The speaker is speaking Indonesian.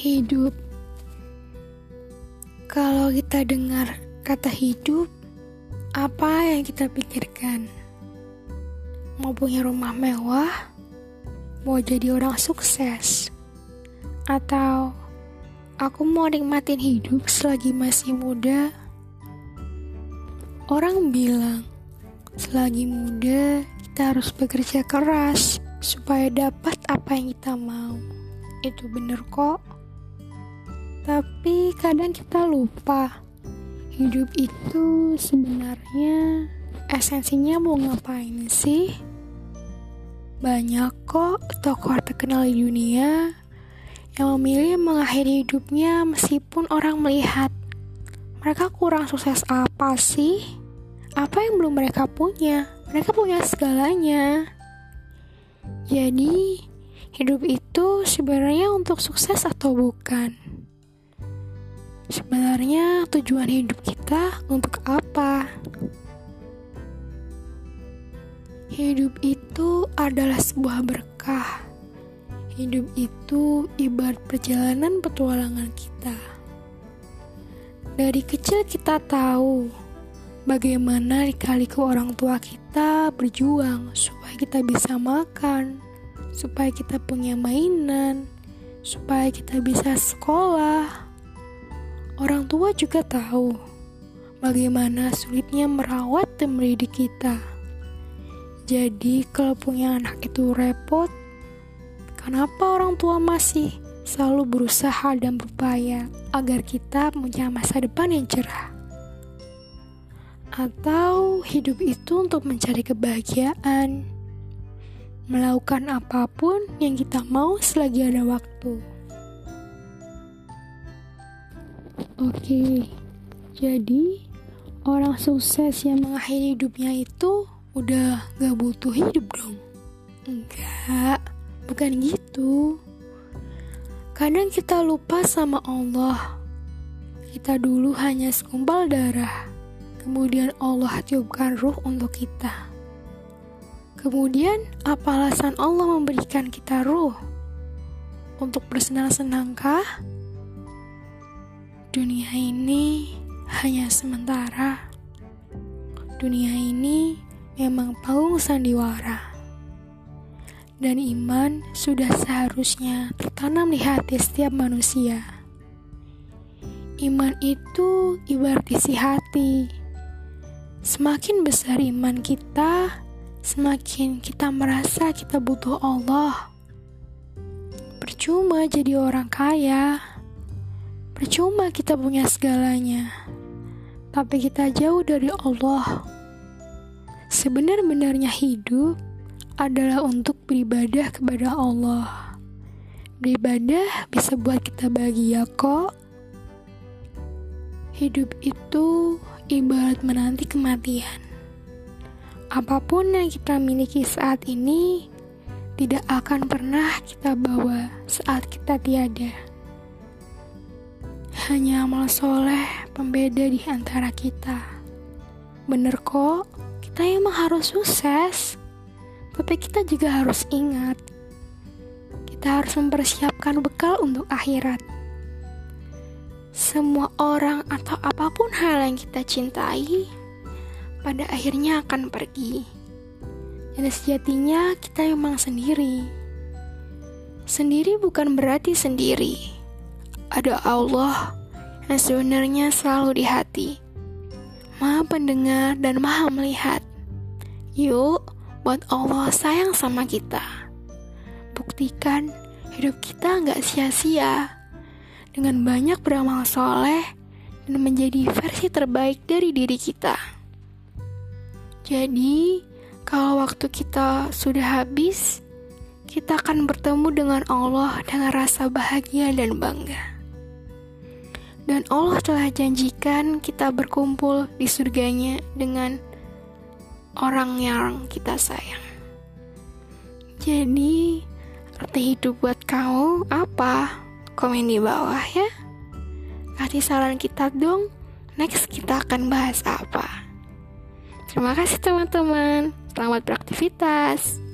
Hidup. Kalau kita dengar kata hidup, apa yang kita pikirkan? Mau punya rumah mewah? Mau jadi orang sukses? Atau aku mau nikmatin hidup selagi masih muda? Orang bilang, selagi muda kita harus bekerja keras supaya dapat apa yang kita mau. Itu bener kok. Tapi kadang kita lupa hidup itu sebenarnya esensinya mau ngapain sih? Banyak kok tokoh terkenal di dunia yang memilih mengakhiri hidupnya meskipun orang melihat mereka kurang sukses apa sih? Apa yang belum mereka punya? Mereka punya segalanya. Jadi, hidup itu sebenarnya untuk sukses atau bukan? Sebenarnya tujuan hidup kita untuk apa? Hidup itu adalah sebuah berkah. Hidup itu ibarat perjalanan petualangan kita. Dari kecil kita tahu bagaimana dikaliku orang tua kita berjuang supaya kita bisa makan, supaya kita punya mainan, supaya kita bisa sekolah, Orang tua juga tahu bagaimana sulitnya merawat dan mendidik kita. Jadi, kalau punya anak itu repot, kenapa orang tua masih selalu berusaha dan berupaya agar kita punya masa depan yang cerah? Atau hidup itu untuk mencari kebahagiaan, melakukan apa pun yang kita mau selagi ada waktu. Oke, jadi orang sukses yang mengakhiri hidupnya itu udah gak butuh hidup dong? Enggak, bukan gitu. Kadang kita lupa sama Allah. Kita dulu hanya segumpal darah. Kemudian Allah tiupkan ruh untuk kita. Kemudian, apa alasan Allah memberikan kita ruh? Untuk bersenang-senangkah? Dunia ini hanya sementara. Dunia ini memang panggung sandiwara. Dan iman sudah seharusnya tertanam di hati setiap manusia. Iman itu ibarat isi hati. Semakin besar iman kita, semakin kita merasa kita butuh Allah. Percuma jadi orang kaya Percuma kita punya segalanya, tapi kita jauh dari Allah. Sebenar-benarnya hidup adalah untuk beribadah kepada Allah. Beribadah bisa buat kita bahagia kok. Hidup itu ibarat menanti kematian. Apa pun yang kita miliki saat ini tidak akan pernah kita bawa saat kita tiada. Hanya amal soleh pembeda di antara kita. Bener kok, kita emang harus sukses. Tapi kita juga harus ingat, kita harus mempersiapkan bekal untuk akhirat. Semua orang atau apa pun hal yang kita cintai, pada akhirnya akan pergi. Dan sejatinya kita emang sendiri. Sendiri bukan berarti sendiri. Ada Allah yang sebenarnya selalu di hati. Maha pendengar dan maha melihat. Yuk, buat Allah sayang sama kita. Buktikan hidup kita nggak sia-sia. Dengan banyak beramal soleh dan menjadi versi terbaik dari diri kita. Jadi, kalau waktu kita sudah habis, kita akan bertemu dengan Allah dengan rasa bahagia dan bangga dan Allah telah janjikan kita berkumpul di surganya dengan orang yang kita sayang. Jadi, arti hidup buat kamu apa? Komen di bawah ya. Kasih saran kita dong. Next kita akan bahas apa? Terima kasih teman-teman. Selamat beraktivitas.